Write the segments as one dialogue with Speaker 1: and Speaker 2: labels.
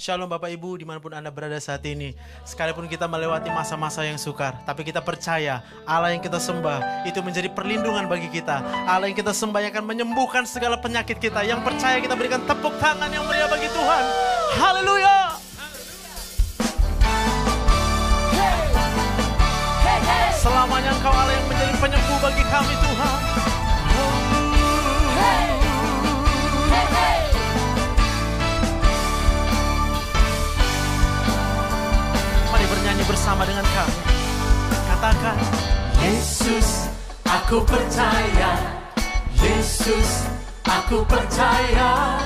Speaker 1: Shalom Bapak Ibu di mana pun Anda berada saat ini. Sekalipun kita melewati masa-masa yang sukar Tapi kita percaya Allah yang kita sembah Itu menjadi perlindungan bagi kita. Allah yang kita sembah yang akan menyembuhkan segala penyakit kita. Yang percaya kita berikan tepuk tangan yang meriah bagi Tuhan. Haleluya! Selamanya Engkau Allah yang menjadi penyembuh bagi kami Tuhan bersama dengan kami Katakan
Speaker 2: Yesus, aku percaya. Yesus, aku percaya.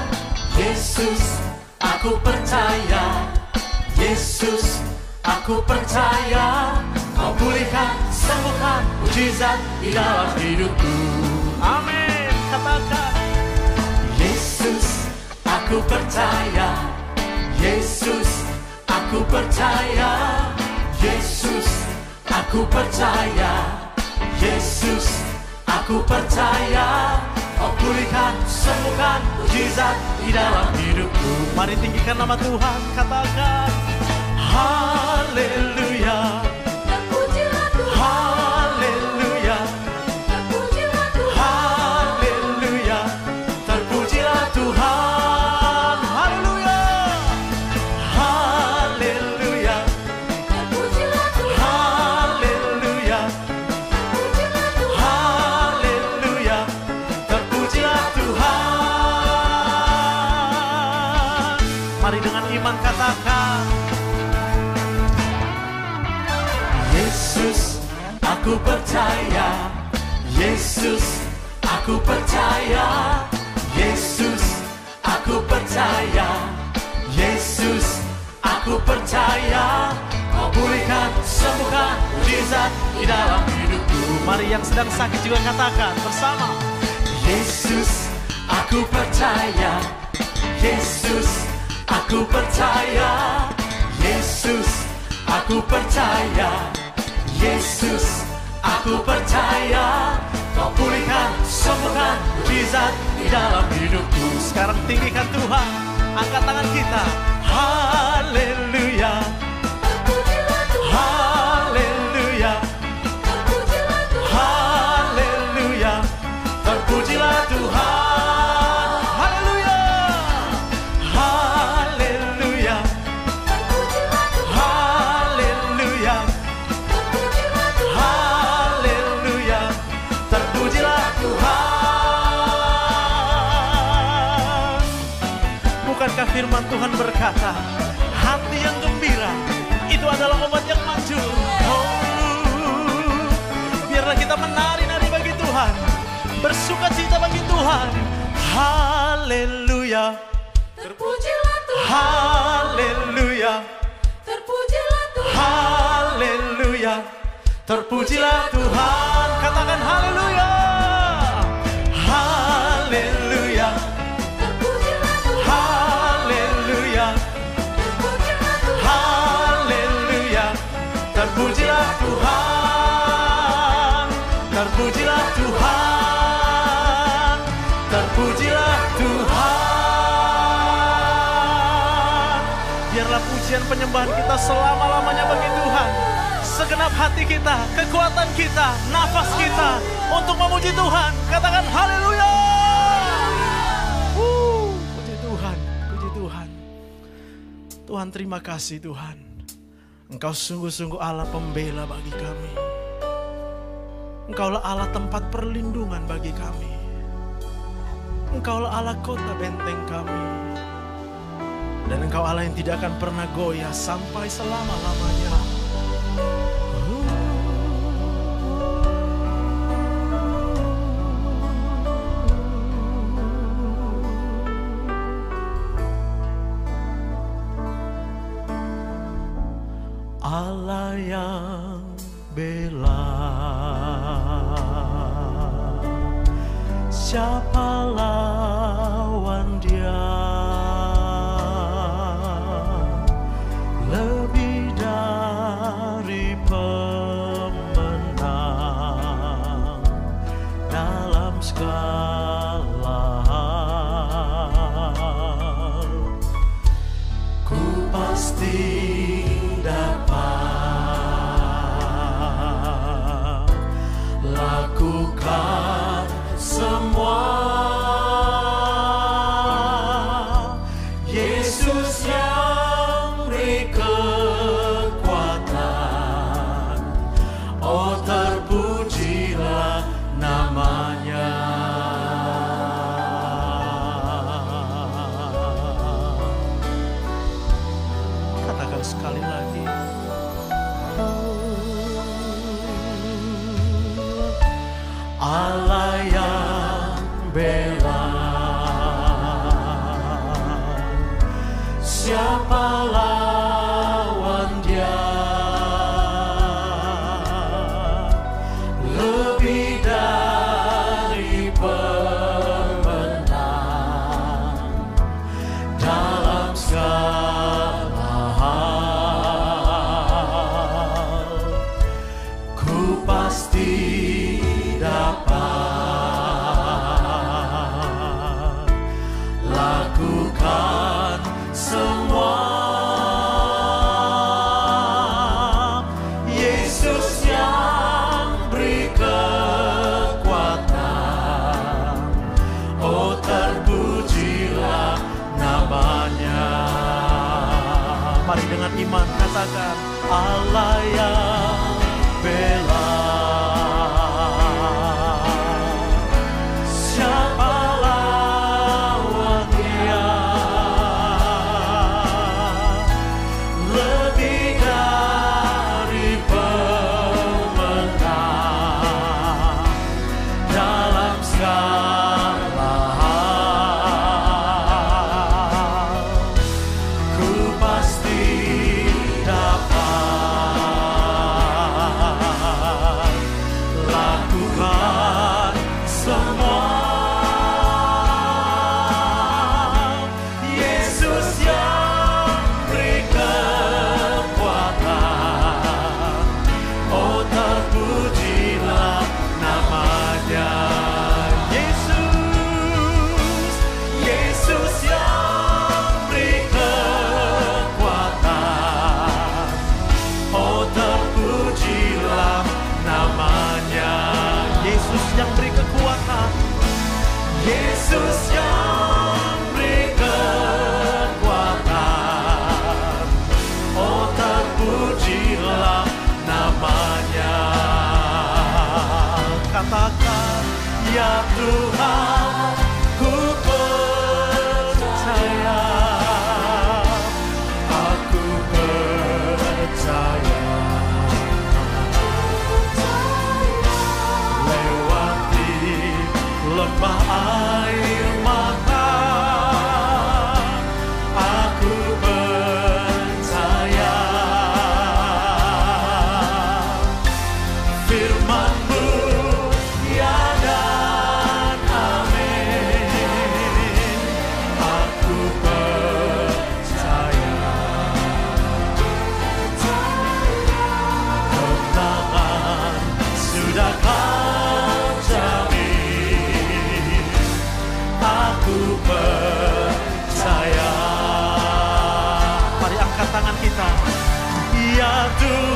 Speaker 2: Yesus, aku percaya. Yesus, aku percaya. Kau pulihkan, sembuhkan, mujizat di dalam hidupku.
Speaker 1: Amin Katakan
Speaker 2: Yesus, aku percaya. Yesus, aku percaya. Yesus, aku percaya. Yesus, aku percaya. Kau pulihkan, sembuhkan, mujizat di dalam hidupku.
Speaker 1: Mari tinggikan nama Tuhan Katakan Haleluya
Speaker 2: percaya. Yesus, aku percaya. Yesus, aku percaya. Yesus, aku percaya. Kau pulihkan, sembuhkan, mujizat di dalam hidupku.
Speaker 1: Mari yang sedang sakit juga katakan bersama
Speaker 2: Yesus, aku percaya. Yesus, aku percaya. Yesus, aku percaya. Yesus, aku percaya. Kau pulihkan, sembuhkan, mujizat di dalam hidupku.
Speaker 1: Sekarang tinggikan Tuhan Angkat tangan kita Haleluya firman Tuhan berkata Hati yang gembira Itu adalah obat yang manjur oh, Biarlah kita menari-nari bagi Tuhan Bersuka cita bagi Tuhan. Haleluya.
Speaker 3: Terpujilah Tuhan,
Speaker 1: Haleluya.
Speaker 3: Terpujilah Tuhan,
Speaker 1: Haleluya. Terpujilah Tuhan. Katakan haleluya. Haleluya
Speaker 3: Terpujilah Tuhan.
Speaker 1: Biarlah pujian penyembahan kita selama-lamanya bagi Tuhan. Segenap hati kita, kekuatan kita, nafas kita Untuk memuji Tuhan. Katakan haleluya. Puji Tuhan, puji Tuhan. Tuhan terima kasih Tuhan. Engkau sungguh-sungguh Allah pembela bagi kami. Engkaulah Allah tempat perlindungan bagi kami. Engkaulah Allah kota benteng kami. Dan engkau Allah yang tidak akan pernah goyah sampai selama-lamanya. Ya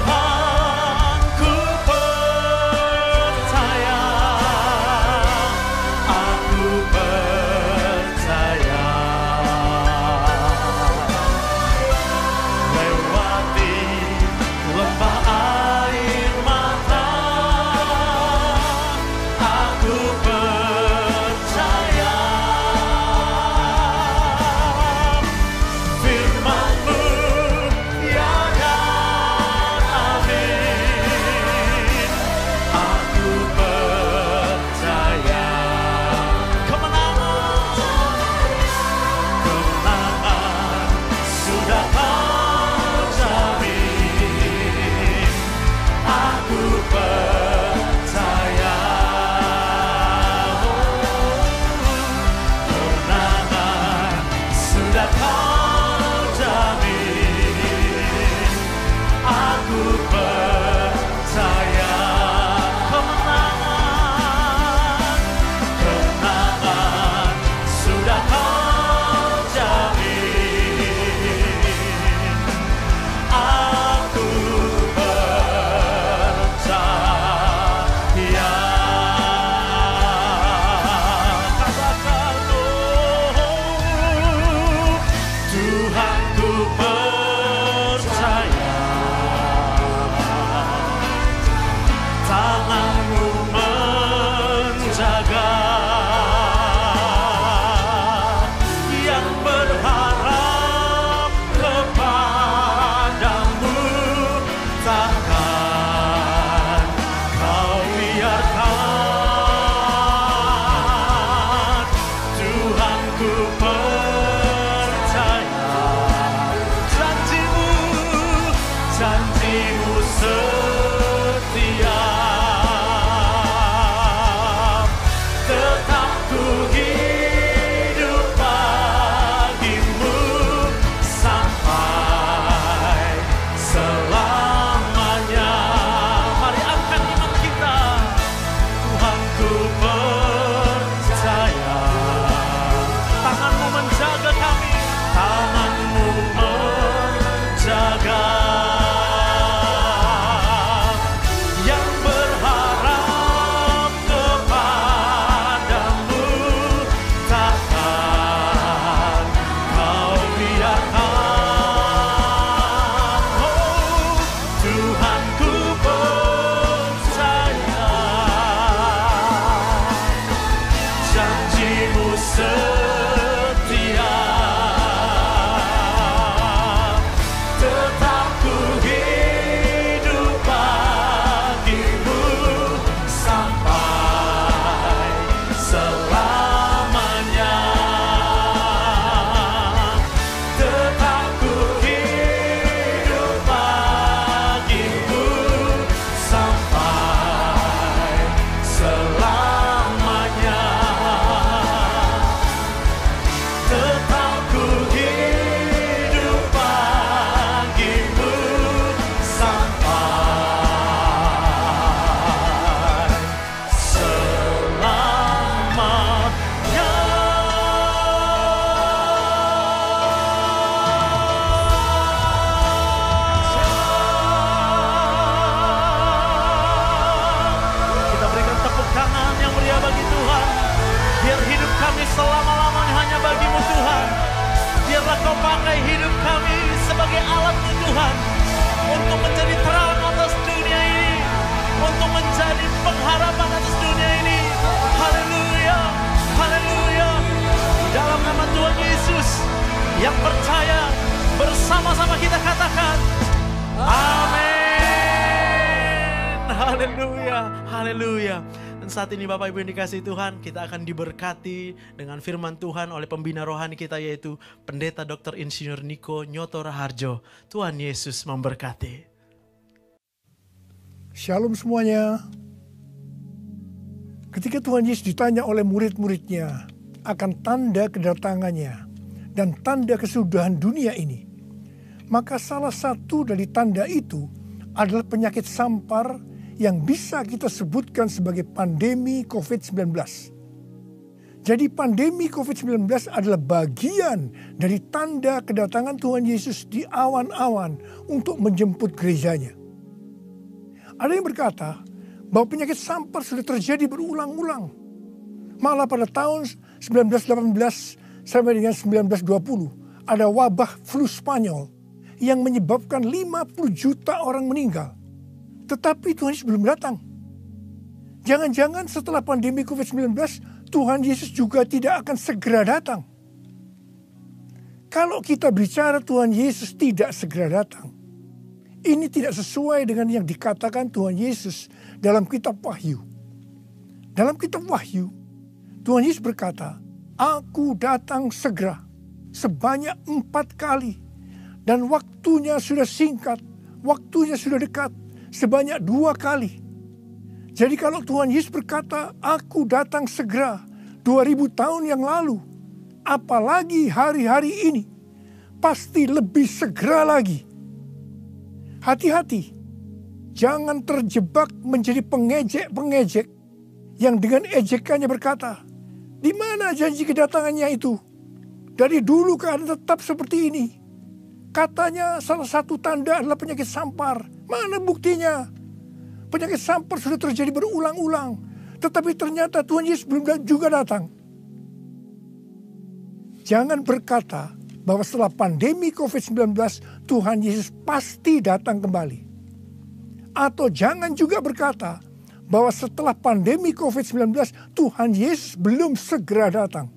Speaker 1: Haleluya. Haleluya. Dan saat ini Bapak Ibu yang dikasih Tuhan, kita akan diberkati dengan firman Tuhan oleh pembina rohani kita yaitu Pendeta Dr. Insinyur Niko Nyoto Raharjo. Tuhan Yesus memberkati.
Speaker 4: Shalom semuanya. Ketika Tuhan Yesus ditanya oleh murid-muridnya akan tanda kedatangannya dan tanda kesudahan dunia ini, maka salah satu dari tanda itu adalah penyakit sampar yang bisa kita sebutkan sebagai pandemi COVID-19. Jadi pandemi COVID-19 adalah bagian dari tanda kedatangan Tuhan Yesus di awan-awan untuk menjemput gerejanya. Ada yang berkata bahwa penyakit sampar sudah terjadi berulang-ulang. Malah pada tahun 1918 sampai dengan 1920 ada wabah flu Spanyol yang menyebabkan 50 juta orang meninggal. Tetapi Tuhan Yesus belum datang. Jangan-jangan setelah pandemi COVID-19 Tuhan Yesus juga tidak akan segera datang. Kalau kita bicara Tuhan Yesus tidak segera datang, ini tidak sesuai dengan yang dikatakan Tuhan Yesus dalam kitab Wahyu. Dalam kitab Wahyu, Tuhan Yesus berkata, Aku datang segera sebanyak empat kali dan waktunya sudah singkat, waktunya sudah dekat sebanyak dua kali. Jadi kalau Tuhan Yesus berkata, Aku datang segera 2000 tahun yang lalu, apalagi hari-hari ini, pasti lebih segera lagi. Hati-hati, jangan terjebak menjadi pengejek-pengejek yang dengan ejekannya berkata, di mana janji kedatangannya itu? Dari dulu keadaan tetap seperti ini. Katanya salah satu tanda adalah penyakit sampar. Mana buktinya? Penyakit sampar sudah terjadi berulang-ulang. Tetapi ternyata Tuhan Yesus belum juga datang. Jangan berkata bahwa setelah pandemi COVID-19 Tuhan Yesus pasti datang kembali. Atau jangan juga berkata bahwa setelah pandemi COVID-19 Tuhan Yesus belum segera datang.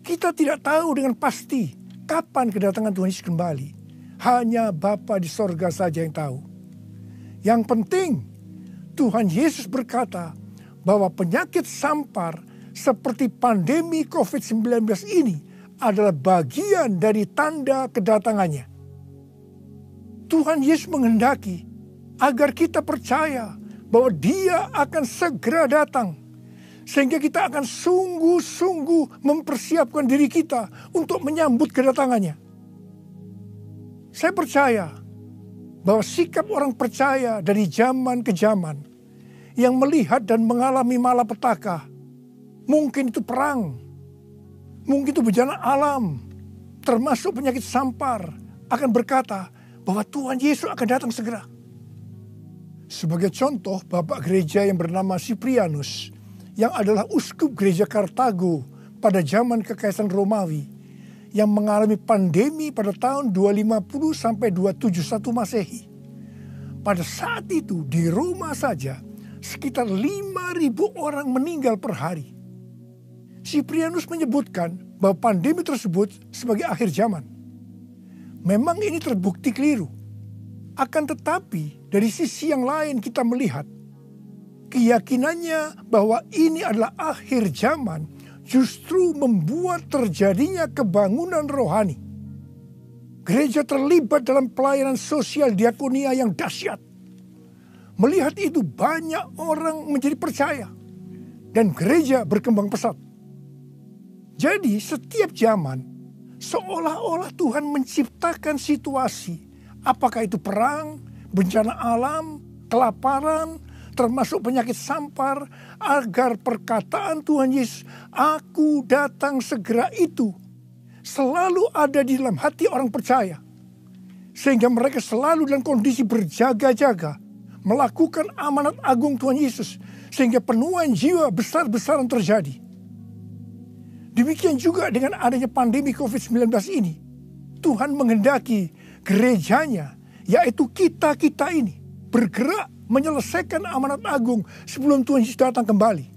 Speaker 4: Kita tidak tahu dengan pasti kapan kedatangan Tuhan Yesus kembali. Hanya Bapa di sorga saja yang tahu. Yang penting Tuhan Yesus berkata bahwa penyakit sampar seperti pandemi COVID-19 ini adalah bagian dari tanda kedatangannya. Tuhan Yesus menghendaki agar kita percaya bahwa Dia akan segera datang, sehingga kita akan sungguh-sungguh mempersiapkan diri kita untuk menyambut kedatangannya. Saya percaya bahwa sikap orang percaya dari zaman ke zaman yang melihat dan mengalami malapetaka, mungkin itu perang, mungkin itu bencana alam, termasuk penyakit sampar, akan berkata bahwa Tuhan Yesus akan datang segera. Sebagai contoh, Bapak Gereja yang bernama Siprianus, yang adalah uskup gereja Kartago pada zaman Kekaisaran Romawi, yang mengalami pandemi pada tahun 250 sampai 271 Masehi. Pada saat itu di Roma saja sekitar 5.000 orang meninggal per hari. Siprianus menyebutkan bahwa pandemi tersebut sebagai akhir zaman. Memang ini terbukti keliru. Akan tetapi dari sisi yang lain kita melihat keyakinannya bahwa ini adalah akhir zaman justru membuat terjadinya kebangunan rohani. Gereja terlibat dalam pelayanan sosial diakonia yang dahsyat. Melihat itu banyak orang menjadi percaya dan gereja berkembang pesat. Jadi setiap zaman seolah-olah Tuhan menciptakan situasi Apakah itu perang, bencana alam, kelaparan, termasuk penyakit sampar, agar perkataan Tuhan Yesus, "Aku datang segera" itu selalu ada di dalam hati orang percaya, sehingga mereka selalu dalam kondisi berjaga-jaga, melakukan amanat agung Tuhan Yesus, sehingga penuhan jiwa besar-besaran terjadi. Demikian juga dengan adanya pandemi COVID-19 ini, Tuhan menghendaki gerejanya, yaitu kita-kita ini, bergerak menyelesaikan amanat agung sebelum Tuhan Yesus datang kembali.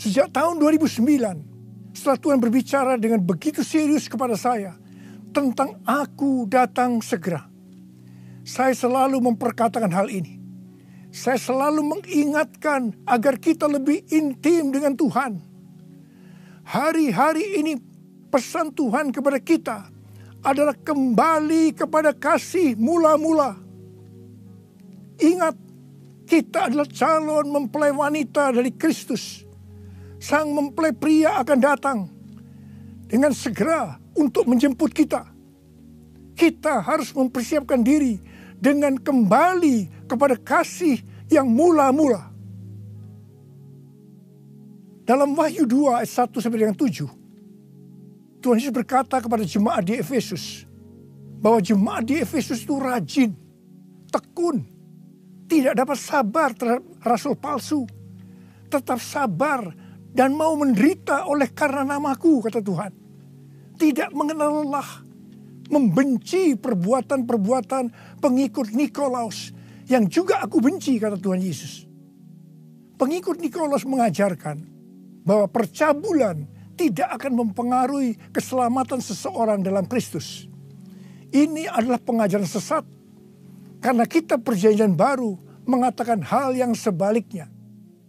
Speaker 4: Sejak tahun 2009, setelah Tuhan berbicara dengan begitu serius kepada saya tentang aku datang segera. Saya selalu memperkatakan hal ini. Saya selalu mengingatkan agar kita lebih intim dengan Tuhan. Hari-hari ini pesan Tuhan kepada kita adalah kembali kepada kasih mula-mula. Ingat, kita adalah calon mempelai wanita dari Kristus. Sang mempelai pria akan datang dengan segera untuk menjemput kita. Kita harus mempersiapkan diri dengan kembali kepada kasih yang mula-mula. Dalam Wahyu 2 ayat 1 sampai dengan 7, Tuhan Yesus berkata kepada jemaat di Efesus bahwa jemaat di Efesus itu rajin, tekun, tidak dapat sabar terhadap rasul palsu, tetap sabar dan mau menderita oleh karena namaku, kata Tuhan. Tidak mengenal lelah, membenci perbuatan-perbuatan pengikut Nikolaus yang juga aku benci, kata Tuhan Yesus. Pengikut Nikolaus mengajarkan bahwa percabulan tidak akan mempengaruhi keselamatan seseorang dalam Kristus. Ini adalah pengajaran sesat. Karena kita perjanjian baru mengatakan hal yang sebaliknya.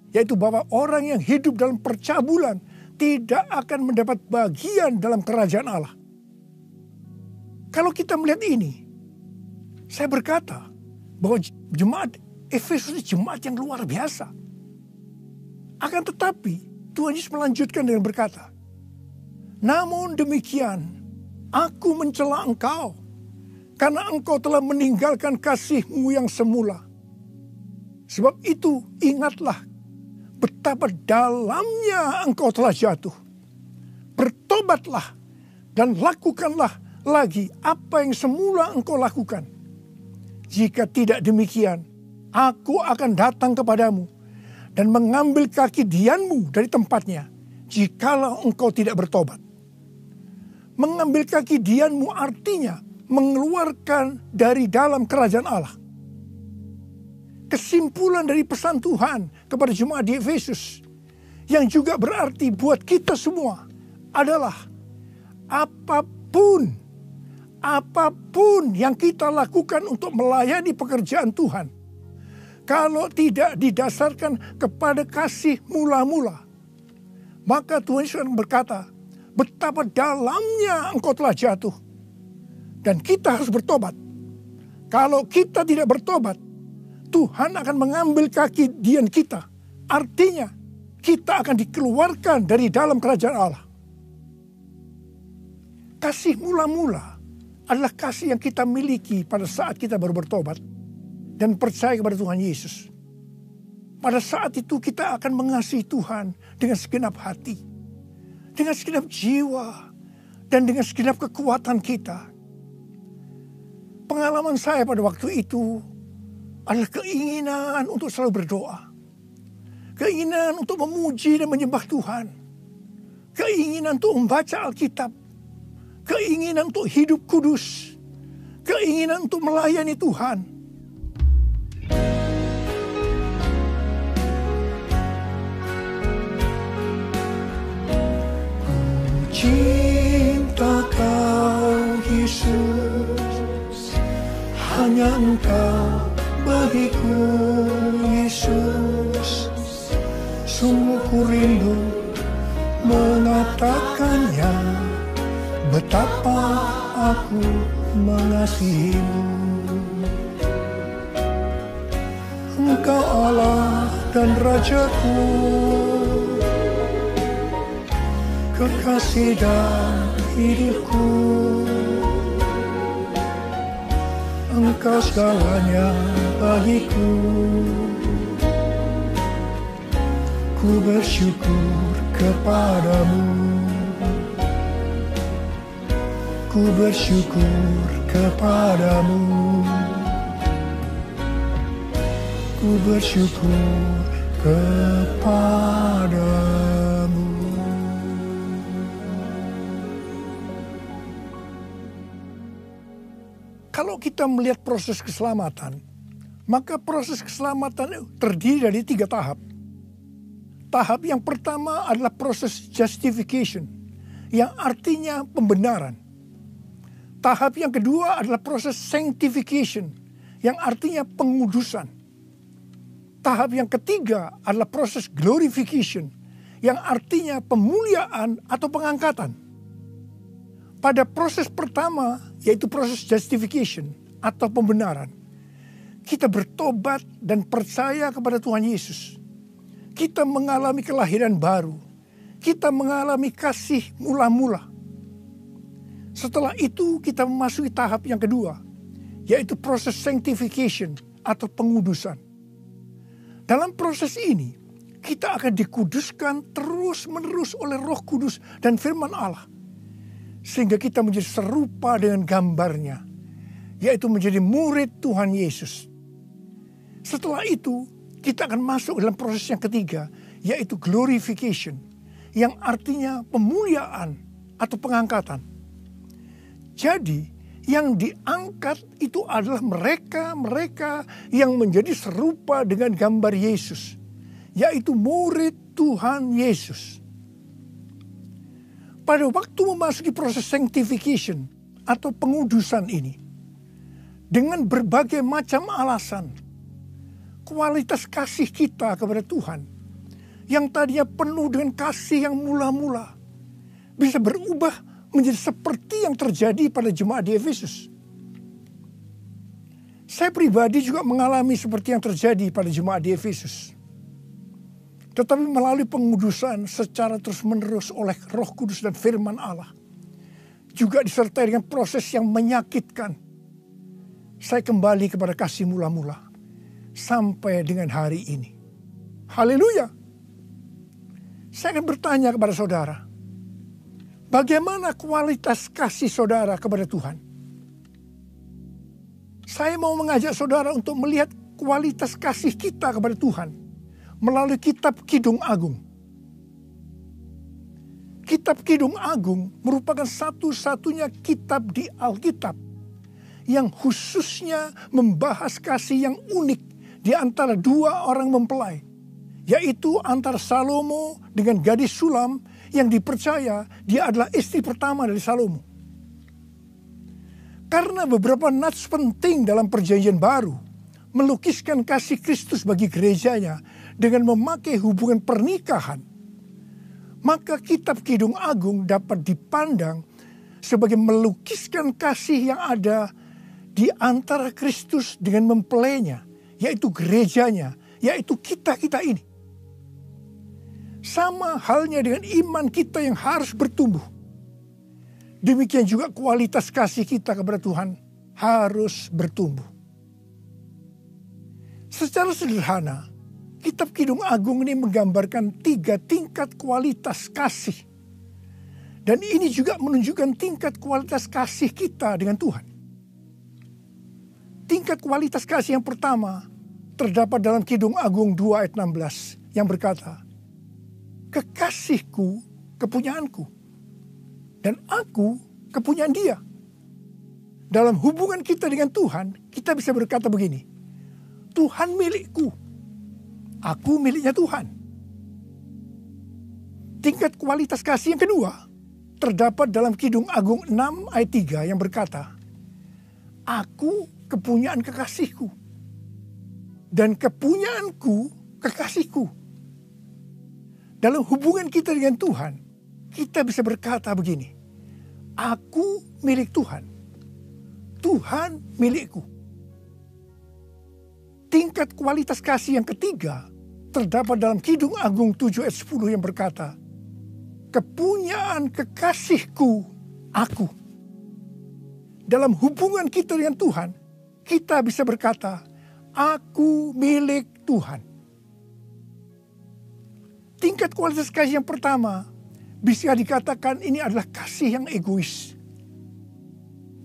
Speaker 4: Yaitu bahwa orang yang hidup dalam percabulan tidak akan mendapat bagian dalam kerajaan Allah. Kalau kita melihat ini, saya berkata bahwa jemaat Efesus jemaat yang luar biasa. Akan tetapi Tuhan Yesus melanjutkan dengan berkata, namun demikian, aku mencela engkau karena engkau telah meninggalkan kasihmu yang semula. Sebab itu ingatlah betapa dalamnya engkau telah jatuh. Bertobatlah dan lakukanlah lagi apa yang semula engkau lakukan. Jika tidak demikian, aku akan datang kepadamu dan mengambil kaki dianmu dari tempatnya jikalau engkau tidak bertobat. Mengambil kaki dianmu artinya mengeluarkan dari dalam kerajaan Allah. Kesimpulan dari pesan Tuhan kepada jemaat di Efesus yang juga berarti buat kita semua adalah apa pun apa pun yang kita lakukan untuk melayani pekerjaan Tuhan kalau tidak didasarkan kepada kasih mula-mula maka Tuhan Yesus berkata betapa dalamnya engkau telah jatuh dan kita harus bertobat kalau kita tidak bertobat Tuhan akan mengambil kaki dian kita artinya kita akan dikeluarkan dari dalam kerajaan Allah. Kasih mula-mula adalah kasih yang kita miliki pada saat kita baru bertobat dan percaya kepada Tuhan Yesus. Pada saat itu kita akan mengasihi Tuhan dengan segenap hati, dengan segenap jiwa, dan dengan segenap kekuatan kita. Pengalaman saya pada waktu itu adalah keinginan untuk selalu berdoa Keinginan untuk memuji dan menyembah Tuhan. Keinginan untuk membaca Alkitab. Keinginan untuk hidup kudus. Keinginan untuk melayani Tuhan. Cinta Hanya engkau bagiku Yesus Sungguh ku rindu mengatakannya Betapa aku mengasihimu Engkau Allah dan Rajaku Kekasih dan hidupku Engkau segalanya bagiku. Ku bersyukur kepadamu. Ku bersyukur kepadamu. Ku bersyukur kepadamu kita melihat proses keselamatan, maka proses keselamatan terdiri dari tiga tahap. Tahap yang pertama adalah proses justification, yang artinya pembenaran. Tahap yang kedua adalah proses sanctification, yang artinya pengudusan. Tahap yang ketiga adalah proses glorification, yang artinya pemuliaan atau pengangkatan. Pada proses pertama, yaitu proses justification atau pembenaran, kita bertobat dan percaya kepada Tuhan Yesus. Kita mengalami kelahiran baru. Kita mengalami kasih mula-mula. Setelah itu kita memasuki tahap yang kedua, yaitu proses sanctification atau pengudusan. Dalam proses ini, kita akan dikuduskan terus-menerus oleh Roh Kudus dan firman Allah. Sehingga kita menjadi serupa dengan gambarnya, yaitu menjadi murid Tuhan Yesus. Setelah itu, kita akan masuk dalam proses yang ketiga, yaitu glorification, yang artinya pemuliaan atau pengangkatan. Jadi, yang diangkat itu adalah mereka-mereka yang menjadi serupa dengan gambar Yesus, yaitu murid Tuhan Yesus. Pada waktu memasuki proses sanctification atau pengudusan ini, dengan berbagai macam alasan, kualitas kasih kita kepada Tuhan, yang tadinya penuh dengan kasih yang mula-mula, bisa berubah menjadi seperti yang terjadi pada jemaat di Efesus. Saya pribadi juga mengalami seperti yang terjadi pada jemaat di Efesus. Tetapi melalui pengudusan secara terus-menerus oleh roh kudus dan firman Allah. Juga disertai dengan proses yang menyakitkan. Saya kembali kepada kasih mula-mula. Sampai dengan hari ini. Haleluya. Saya akan bertanya kepada saudara. Bagaimana kualitas kasih saudara kepada Tuhan? Saya mau mengajak saudara untuk melihat kualitas kasih kita kepada Tuhan melalui kitab Kidung Agung. Kitab Kidung Agung merupakan satu-satunya kitab di Alkitab yang khususnya membahas kasih yang unik di antara dua orang mempelai, yaitu antara Salomo dengan gadis Sulam yang dipercaya dia adalah istri pertama dari Salomo. Karena beberapa nats penting dalam perjanjian baru melukiskan kasih Kristus bagi gerejanya dengan memakai hubungan pernikahan maka kitab Kidung Agung dapat dipandang sebagai melukiskan kasih yang ada di antara Kristus dengan mempelainya, yaitu gerejanya, yaitu kita-kita ini. Sama halnya dengan iman kita yang harus bertumbuh. Demikian juga kualitas kasih kita kepada Tuhan harus bertumbuh. Secara sederhana, Kitab Kidung Agung ini menggambarkan tiga tingkat kualitas kasih. Dan ini juga menunjukkan tingkat kualitas kasih kita dengan Tuhan. Tingkat kualitas kasih yang pertama terdapat dalam Kidung Agung 2 ayat 16 yang berkata, Kekasihku kepunyaanku dan aku kepunyaan dia. Dalam hubungan kita dengan Tuhan, kita bisa berkata begini, Tuhan milikku, Aku miliknya Tuhan. Tingkat kualitas kasih yang kedua terdapat dalam Kidung Agung 6 ayat 3 yang berkata, Aku kepunyaan kekasihku dan kepunyaanku kekasihku. Dalam hubungan kita dengan Tuhan, kita bisa berkata begini, Aku milik Tuhan, Tuhan milikku. Tingkat kualitas kasih yang ketiga terdapat dalam Kidung Agung 7 ayat 10 yang berkata, Kepunyaan kekasihku aku. Dalam hubungan kita dengan Tuhan, kita bisa berkata, Aku milik Tuhan. Tingkat kualitas kasih yang pertama bisa dikatakan ini adalah kasih yang egois.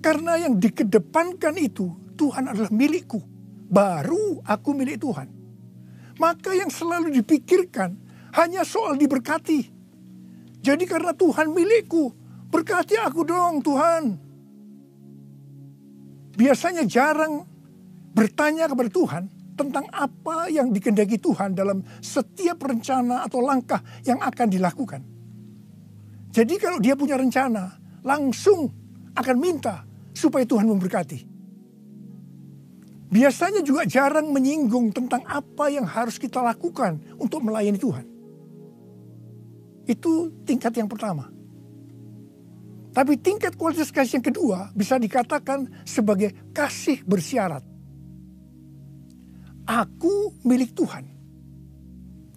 Speaker 4: Karena yang dikedepankan itu Tuhan adalah milikku baru aku milik Tuhan. Maka yang selalu dipikirkan hanya soal diberkati. Jadi karena Tuhan milikku, berkati aku dong Tuhan. Biasanya jarang bertanya kepada Tuhan tentang apa yang dikendaki Tuhan dalam setiap rencana atau langkah yang akan dilakukan. Jadi kalau dia punya rencana, langsung akan minta supaya Tuhan memberkati biasanya juga jarang menyinggung tentang apa yang harus kita lakukan untuk melayani Tuhan. Itu tingkat yang pertama. Tapi tingkat kualitas kasih yang kedua bisa dikatakan sebagai kasih bersyarat. Aku milik Tuhan.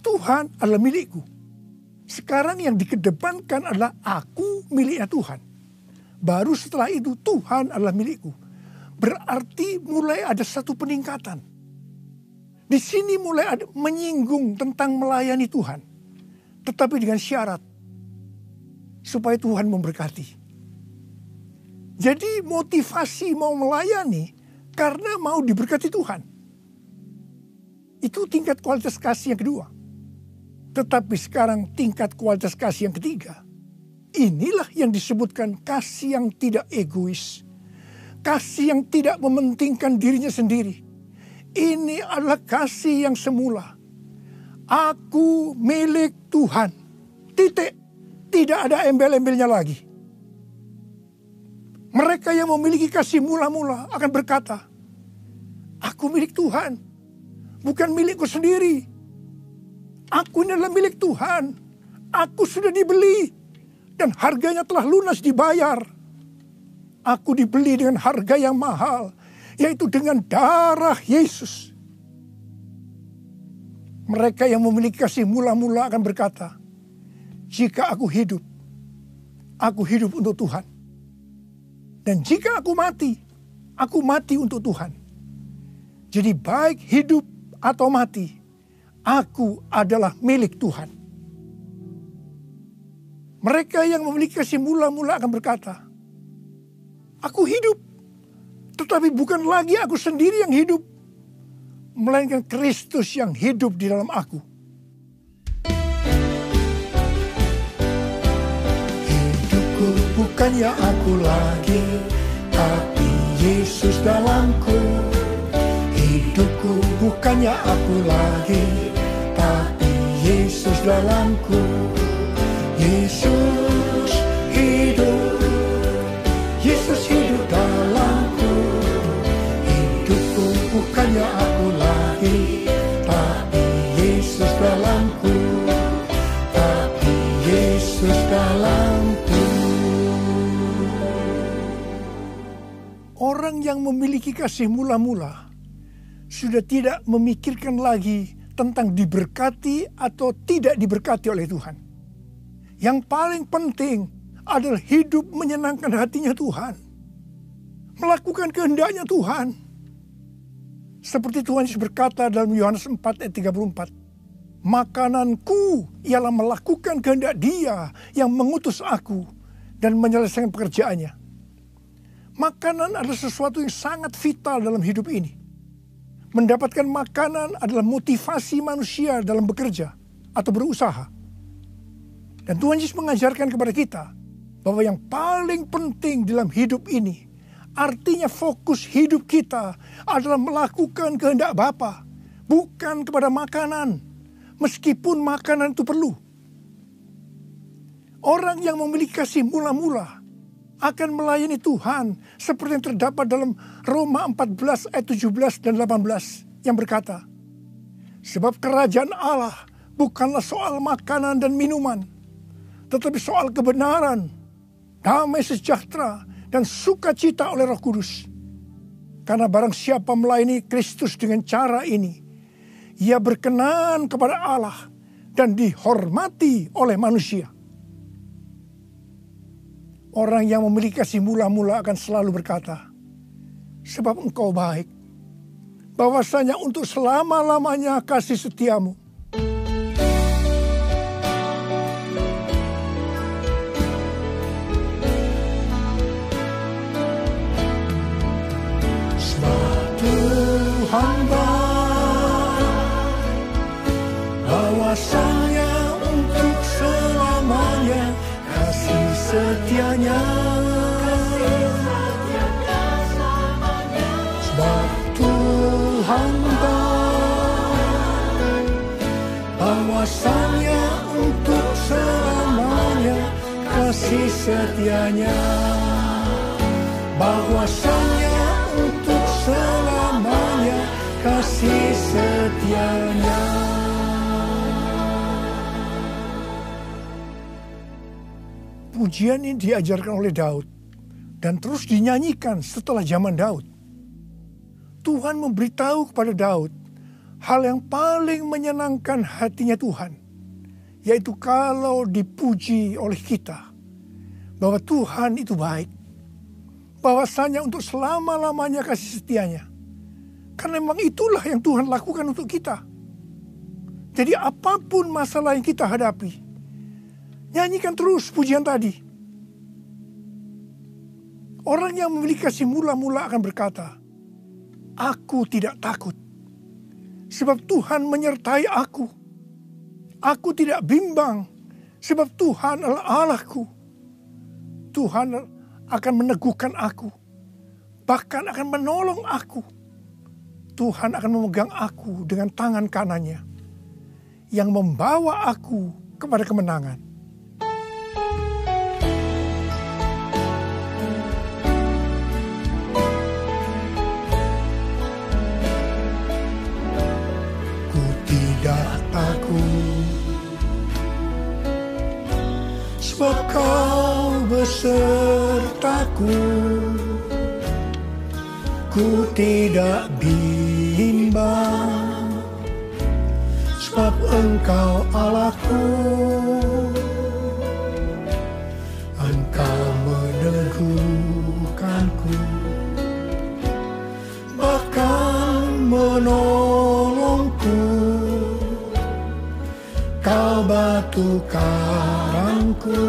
Speaker 4: Tuhan adalah milikku. Sekarang yang dikedepankan adalah aku miliknya Tuhan. Baru setelah itu Tuhan adalah milikku Berarti mulai ada satu peningkatan. Di sini mulai ada menyinggung tentang melayani Tuhan. Tetapi dengan syarat. Supaya Tuhan memberkati. Jadi motivasi mau melayani karena mau diberkati Tuhan. Itu tingkat kualitas kasih yang kedua. Tetapi sekarang tingkat kualitas kasih yang ketiga. Inilah yang disebutkan kasih yang tidak egois kasih yang tidak mementingkan dirinya sendiri. Ini adalah kasih yang semula. Aku milik Tuhan. Titik. Tidak ada embel-embelnya lagi. Mereka yang memiliki kasih mula-mula akan berkata, Aku milik Tuhan. Bukan milikku sendiri. Aku ini adalah milik Tuhan. Aku sudah dibeli. Dan harganya telah lunas dibayar Aku dibeli dengan harga yang mahal, yaitu dengan darah Yesus. Mereka yang memiliki kasih mula-mula akan berkata, "Jika aku hidup, aku hidup untuk Tuhan, dan jika aku mati, aku mati untuk Tuhan." Jadi, baik hidup atau mati, aku adalah milik Tuhan. Mereka yang memiliki kasih mula-mula akan berkata, Aku hidup. Tetapi bukan lagi aku sendiri yang hidup. Melainkan Kristus yang hidup di dalam aku. bukannya aku lagi, tapi Yesus dalamku. Hidupku bukannya aku lagi, tapi Yesus dalamku. Yesus yang memiliki kasih mula-mula sudah tidak memikirkan lagi tentang diberkati atau tidak diberkati oleh Tuhan. Yang paling penting adalah hidup menyenangkan hatinya Tuhan. Melakukan kehendaknya Tuhan. Seperti Tuhan Yesus berkata dalam Yohanes 4 ayat 34. Makananku ialah melakukan kehendak dia yang mengutus aku dan menyelesaikan pekerjaannya. Makanan adalah sesuatu yang sangat vital dalam hidup ini. Mendapatkan makanan adalah motivasi manusia dalam bekerja atau berusaha. Dan Tuhan Yesus mengajarkan kepada kita bahwa yang paling penting dalam hidup ini, artinya fokus hidup kita adalah melakukan kehendak Bapa, bukan kepada makanan, meskipun makanan itu perlu. Orang yang memiliki kasih mula-mula akan melayani Tuhan seperti yang terdapat dalam Roma 14 ayat 17 dan 18 yang berkata, Sebab kerajaan Allah bukanlah soal makanan dan minuman, tetapi soal kebenaran, damai sejahtera, dan sukacita oleh roh kudus. Karena barang siapa melayani Kristus dengan cara ini, ia berkenan kepada Allah dan dihormati oleh manusia. Orang yang memiliki kasih mula-mula akan selalu berkata, sebab engkau baik. Bahwasanya untuk selama-lamanya kasih setiamu. Setianya. Bahwasanya untuk selamanya kasih setianya. Pujian ini diajarkan oleh Daud dan terus dinyanyikan setelah zaman Daud. Tuhan memberitahu kepada Daud hal yang paling menyenangkan hatinya Tuhan, yaitu kalau dipuji oleh kita bahwa Tuhan itu baik, bahwasanya untuk selama-lamanya kasih setianya. Karena memang itulah yang Tuhan lakukan untuk kita. Jadi apa pun masalah yang kita hadapi, nyanyikan terus pujian tadi. Orang yang memiliki kasih mula-mula akan berkata, Aku tidak takut, sebab Tuhan menyertai aku. Aku tidak bimbang, sebab Tuhan adalah Allahku. Tuhan akan meneguhkan aku, bahkan akan menolong aku. Tuhan akan memegang aku dengan tangan kanannya yang membawa aku kepada kemenangan. Ku tidak takut Sebab kau besertaku. Ku tidak bimbang Sebab engkau Allahku. Engkau meneguhkanku Bahkan menolongku. Kau batu karangku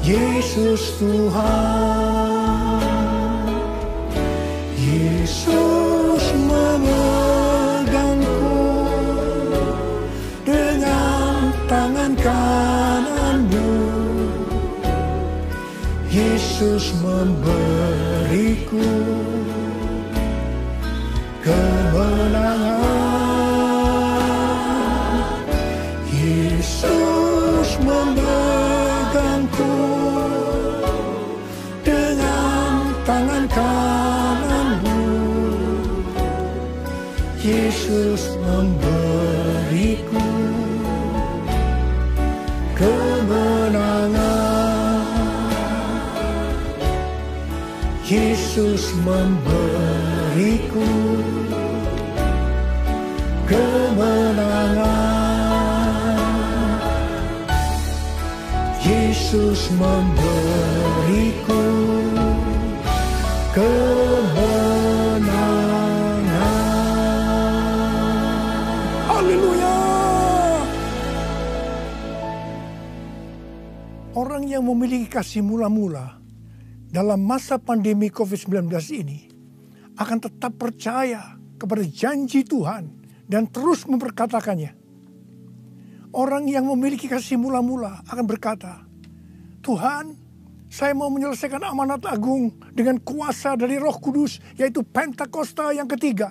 Speaker 4: Yesus Tuhan Yesus memegangku Dengan tangan kananmu Yesus memberiku kemenangan. Kananmu. Yesus memberiku kemenangan. Yesus memberiku kemenangan. Yesus memberiku kemenangan. Haleluya. Orang yang memiliki kasih mula-mula dalam masa pandemi COVID-19 ini akan tetap percaya kepada janji Tuhan dan terus memperkatakannya. Orang yang memiliki kasih mula-mula akan berkata, Tuhan, saya mau menyelesaikan amanat agung dengan kuasa dari roh kudus, yaitu Pentakosta yang ketiga.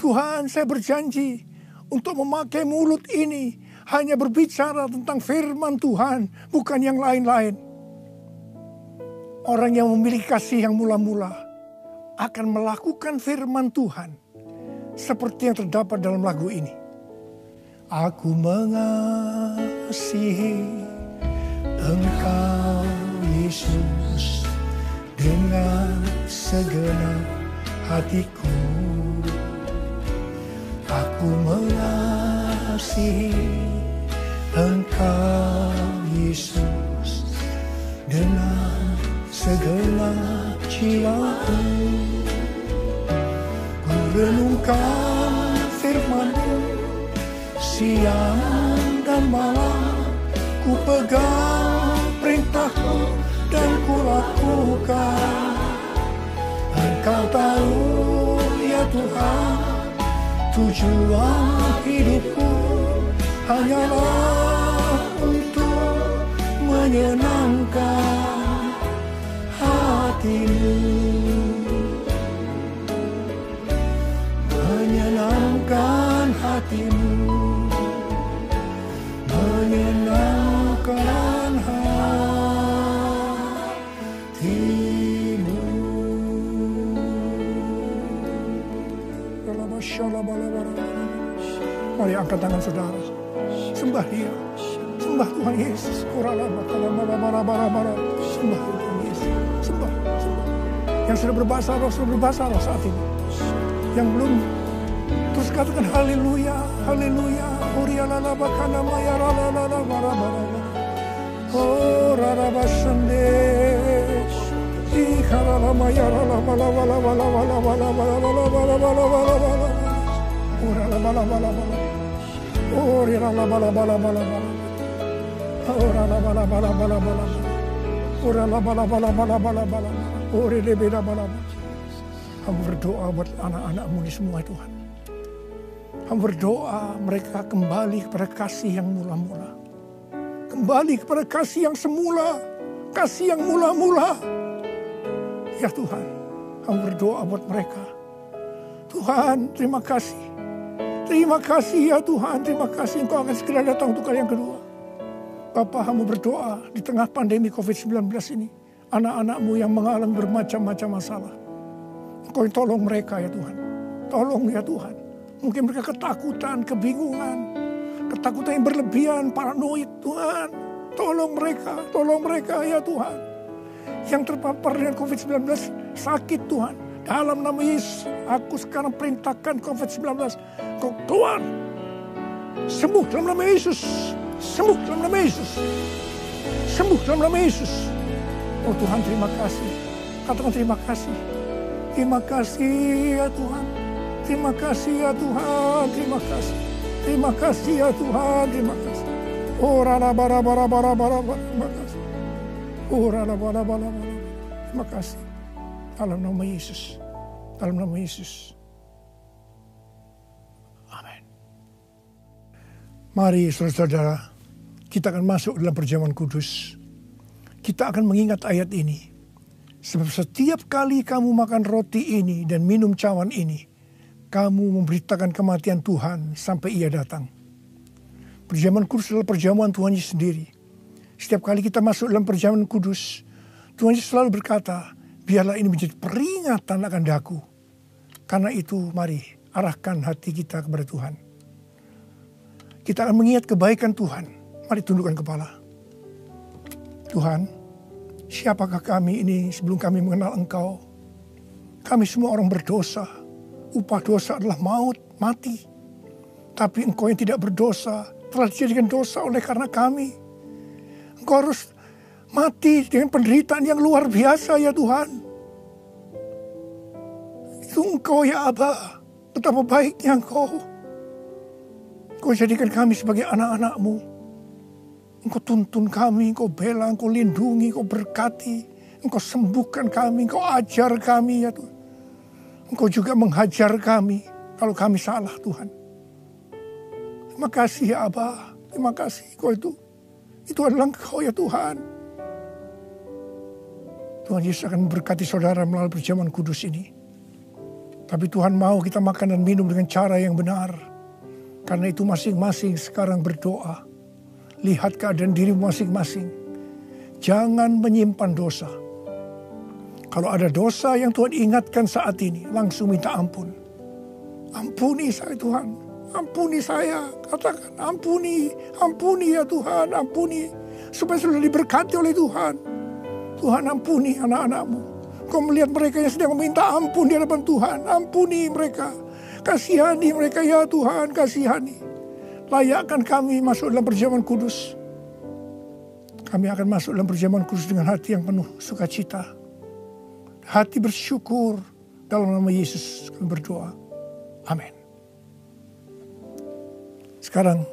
Speaker 4: Tuhan, saya berjanji untuk memakai mulut ini hanya berbicara tentang firman Tuhan, bukan yang lain-lain. Orang yang memiliki kasih yang mula-mula akan melakukan firman Tuhan seperti yang terdapat dalam lagu ini. Aku mengasihi Engkau Yesus dengan segenap hatiku. Aku mengasihi Engkau Yesus dengan segenap jiwaku. Ku renungkan firman-Mu siang dan malam ku pegang perintahmu dan ku lakukan Engkau tahu ya Tuhan tujuan hidupku hanyalah untuk menyenangkan hatimu saudara Sembah dia Sembah Tuhan Yesus bara, bara, bara. Sembah Tuhan Yesus Sembah, Yang sudah berbahasa roh, sudah berbahasa roh saat ini Yang belum Terus katakan haleluya, haleluya. Bakana maya rala lala bara bara bara. Oh rara basande. Ikara la maya rala bala bala bala bala bala bala bala bala bala la. Ori bala bala. Ora la. Ora la bala bala. Hamba berdoa buat anak-anakmu ini semua Tuhan. Hamba berdoa mereka kembali kepada kasih yang mula-mula. Kembali kepada kasih yang semula. Kasih yang mula-mula. Ya Tuhan, hamba berdoa buat mereka. Tuhan, terima kasih. Terima kasih ya Tuhan, terima kasih Engkau akan segera datang untuk kali yang kedua. Bapak hamba berdoa di tengah pandemi COVID-19 ini. Anak-anakmu yang mengalami bermacam-macam masalah. Engkau yang tolong mereka ya Tuhan. Tolong ya Tuhan. Mungkin mereka ketakutan, kebingungan. Ketakutan yang berlebihan, paranoid Tuhan. Tolong mereka, tolong mereka ya Tuhan. Yang terpapar dengan COVID-19 sakit Tuhan. Dalam nama Yesus, aku sekarang perintahkan COVID-19. Kau keluar. Sembuh dalam nama Yesus. Sembuh dalam nama Yesus. Sembuh dalam nama Yesus. Oh Tuhan terima kasih. Katakan terima kasih. Terima kasih ya Tuhan. Terima kasih ya Tuhan. Terima kasih. Terima kasih ya Tuhan. Terima kasih. Oh rara bara bara bara bara bara. Terima kasih. Oh rara bara bara bara. Terima kasih. Dalam nama Yesus. Dalam nama Yesus. Amin. Mari saudara-saudara, kita akan masuk dalam perjamuan kudus. Kita akan mengingat ayat ini. Sebab setiap kali kamu makan roti ini dan minum cawan ini, kamu memberitakan kematian Tuhan sampai ia datang. Perjamuan kudus adalah perjamuan Tuhan Yesus sendiri. Setiap kali kita masuk dalam perjamuan kudus, Tuhan Yesus selalu berkata, biarlah ini menjadi peringatan akan daku. Karena itu mari arahkan hati kita kepada Tuhan. Kita akan mengingat kebaikan Tuhan. Mari tundukkan kepala. Tuhan, siapakah kami ini sebelum kami mengenal Engkau? Kami semua orang berdosa. Upah dosa adalah maut, mati. Tapi Engkau yang tidak berdosa telah dijadikan dosa oleh karena kami. Engkau harus mati dengan penderitaan yang luar biasa ya Tuhan. Itu Engkau ya Abah. Betapa baiknya Engkau. Engkau jadikan kami sebagai anak-anakmu. Engkau tuntun kami, Engkau bela, Engkau lindungi, Engkau berkati. Engkau sembuhkan kami, Engkau ajar kami ya Tuhan. Engkau juga menghajar kami kalau kami salah Tuhan. Terima kasih ya Abah. Terima kasih Engkau itu. Itu adalah Engkau ya Tuhan. Tuhan Yesus akan berkati saudara melalui perjamuan kudus ini. Tapi Tuhan mau kita makan dan minum dengan cara yang benar. Karena itu masing-masing sekarang berdoa lihat keadaan dirimu masing-masing. Jangan menyimpan dosa. Kalau ada dosa yang Tuhan ingatkan saat ini, langsung minta ampun. Ampuni saya Tuhan, ampuni saya. Katakan ampuni, ampuni ya Tuhan, ampuni. Supaya sudah diberkati oleh Tuhan. Tuhan ampuni anak-anakmu. Kau melihat mereka yang sedang meminta ampun di hadapan Tuhan. Ampuni mereka. Kasihani mereka ya Tuhan, kasihani. Layakkan kami masuk dalam perjamuan kudus. Kami akan masuk dalam perjamuan kudus dengan hati yang penuh sukacita. Hati bersyukur dalam nama Yesus kami berdoa. Amin. Sekarang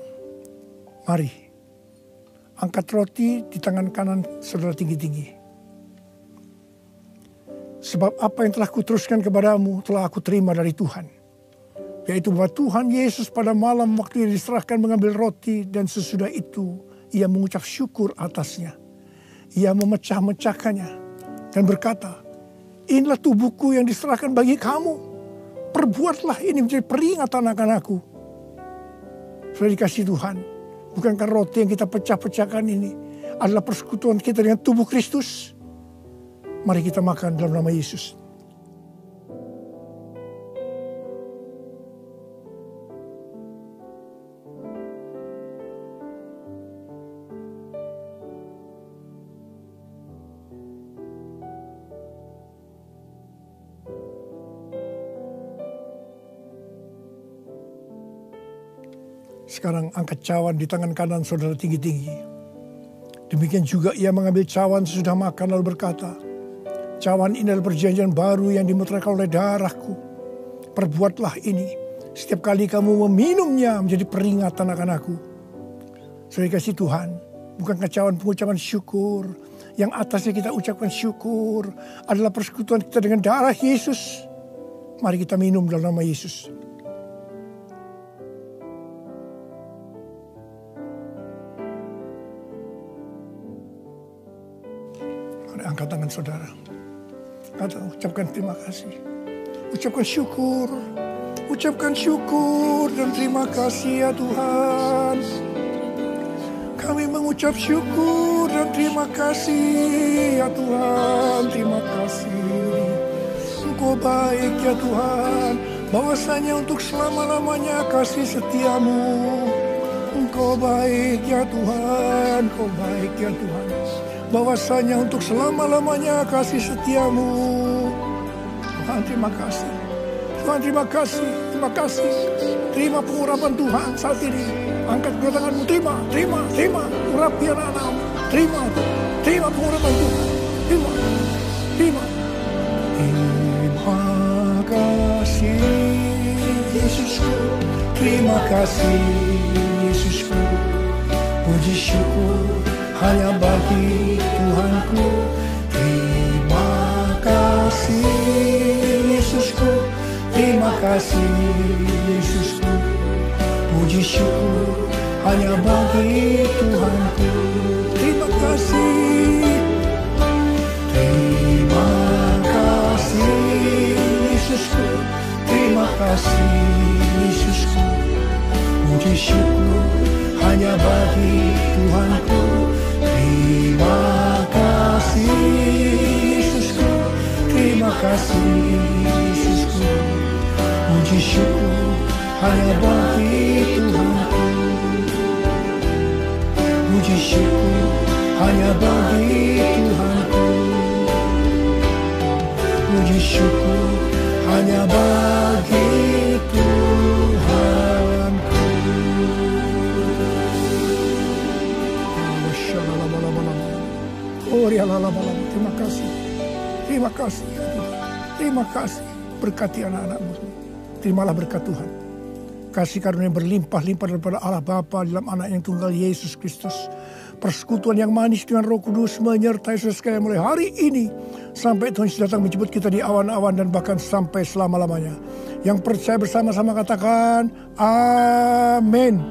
Speaker 4: mari angkat roti di tangan kanan saudara tinggi-tinggi. Sebab apa yang telah kuteruskan kepadamu telah aku terima dari Tuhan yaitu bahwa Tuhan Yesus pada malam waktu ia diserahkan mengambil roti dan sesudah itu ia mengucap syukur atasnya. Ia memecah-mecahkannya dan berkata, inilah tubuhku yang diserahkan bagi kamu. Perbuatlah ini menjadi peringatan akan aku. Sudah dikasih Tuhan, bukankah roti yang kita pecah-pecahkan ini adalah persekutuan kita dengan tubuh Kristus? Mari kita makan dalam nama Yesus. Sekarang angkat cawan di tangan kanan saudara tinggi-tinggi. Demikian juga ia mengambil cawan sesudah makan lalu berkata, Cawan ini adalah perjanjian baru yang dimutrakan oleh darahku. Perbuatlah ini. Setiap kali kamu meminumnya menjadi peringatan akan aku. Saya kasih Tuhan, bukan cawan pengucapan syukur. Yang atasnya kita ucapkan syukur adalah persekutuan kita dengan darah Yesus. Mari kita minum dalam nama Yesus. angkat tangan saudara. Kata, ucapkan terima kasih. Ucapkan syukur. Ucapkan syukur dan terima kasih ya Tuhan. Kami mengucap syukur dan terima kasih ya Tuhan. Terima kasih. Engkau baik ya Tuhan. Bahwasanya untuk selama-lamanya kasih setiamu. Engkau baik ya Tuhan. Engkau baik ya Tuhan bahwasanya untuk selama-lamanya kasih setiamu. Tuhan terima kasih. Tuhan terima kasih, terima kasih. Terima pengurapan Tuhan saat ini. Angkat kedua tanganmu, terima, terima, terima. Urapi anak-anakmu. Terima, terima pengurapan Tuhan. Terima, terima. Terima kasih Yesusku. Terima kasih Yesusku. Puji syukur hanya bagi Tuhanku terima kasih Yesusku. Terima kasih Yesusku. Puji syukur hanya bagi Tuhanku. Terima kasih. Terima kasih Yesusku. Terima kasih Yesusku. Puji syukur hanya bagi Tuhanku. Terima kasih Yesusku Terima kasih Yesusku Puji syukur hanya bagi Tuhanku Puji syukur hanya bagi Tuhanku Puji syukur hanya bagi Terima kasih Terima kasih ya Tuhan. Terima kasih Berkati anak-anakmu Terimalah berkat Tuhan Kasih karunia berlimpah-limpah daripada Allah Bapa dalam anak yang tunggal Yesus Kristus. Persekutuan yang manis dengan roh kudus menyertai sekalian mulai hari ini. Sampai Tuhan Yesus datang menjemput kita di awan-awan dan bahkan sampai selama-lamanya. Yang percaya bersama-sama katakan, Amin.